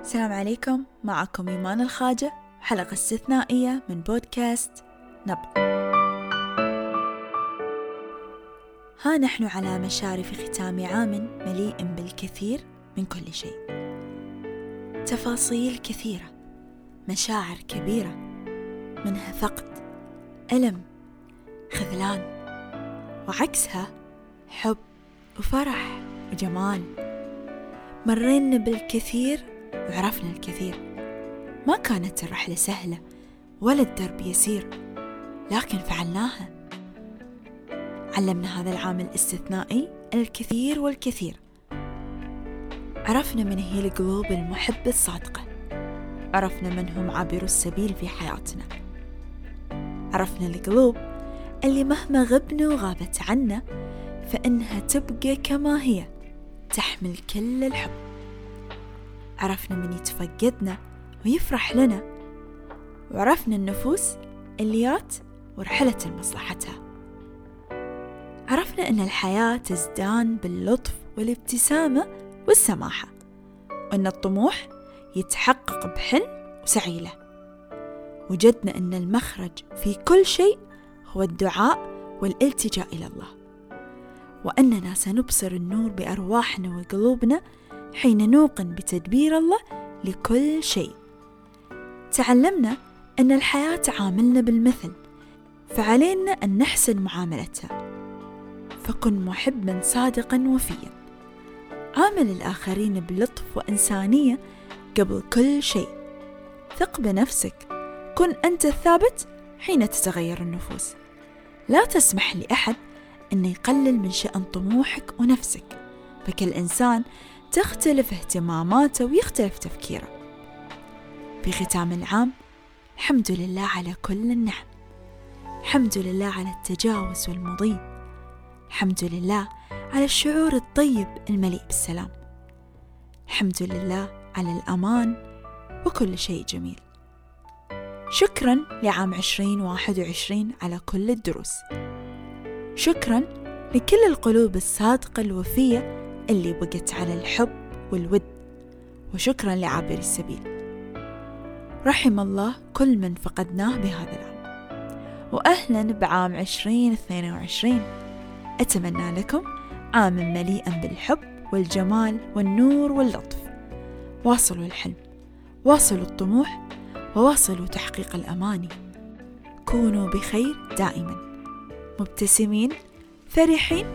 السلام عليكم معكم إيمان الخاجة حلقة استثنائية من بودكاست نبض. ها نحن على مشارف ختام عام مليء بالكثير من كل شيء. تفاصيل كثيرة مشاعر كبيرة منها فقد ألم خذلان وعكسها حب وفرح وجمال. مرينا بالكثير وعرفنا الكثير. ما كانت الرحلة سهلة ولا الدرب يسير لكن فعلناها. علمنا هذا العام الاستثنائي الكثير والكثير. عرفنا من هي القلوب المحبة الصادقة. عرفنا من هم عابروا السبيل في حياتنا. عرفنا القلوب اللي مهما غبنا وغابت عنا فإنها تبقى كما هي تحمل كل الحب. عرفنا من يتفقدنا ويفرح لنا. وعرفنا النفوس اللي جات ورحلت لمصلحتها. عرفنا أن الحياة تزدان باللطف والابتسامة والسماحة وأن الطموح يتحقق بحلم وسعي له وجدنا أن المخرج في كل شيء هو الدعاء والالتجاء إلى الله. وأننا سنبصر النور بأرواحنا وقلوبنا حين نوقن بتدبير الله لكل شيء. تعلمنا أن الحياة تعاملنا بالمثل فعلينا أن نحسن معاملتها. فكن محبا صادقا وفيا. عامل الآخرين بلطف وإنسانية قبل كل شيء. ثق بنفسك. كن أنت الثابت حين تتغير النفوس. لا تسمح لأحد أن يقلل من شأن طموحك ونفسك. فكل إنسان تختلف اهتماماته ويختلف تفكيره. في ختام العام الحمد لله على كل النعم. الحمد لله على التجاوز والمضي. الحمد لله على الشعور الطيب المليء بالسلام. الحمد لله على الأمان وكل شيء جميل. شكرا لعام عشرين واحد وعشرين على كل الدروس. شكرا لكل القلوب الصادقة الوفية اللي بقت على الحب والود. وشكرا لعابر السبيل. رحم الله كل من فقدناه بهذا العام. وأهلا بعام عشرين اثنين وعشرين. أتمنى لكم عام مليئا بالحب والجمال والنور واللطف. واصلوا الحلم واصلوا الطموح وواصلوا تحقيق الأماني. كونوا بخير دائما. مبتسمين فرحين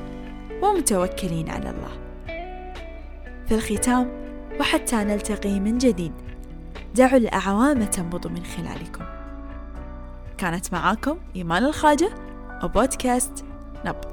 ومتوكلين على الله. في الختام وحتى نلتقي من جديد. دعوا الأعوام تنبض من خلالكم. كانت معاكم إيمان الخاجة وبودكاست نبض.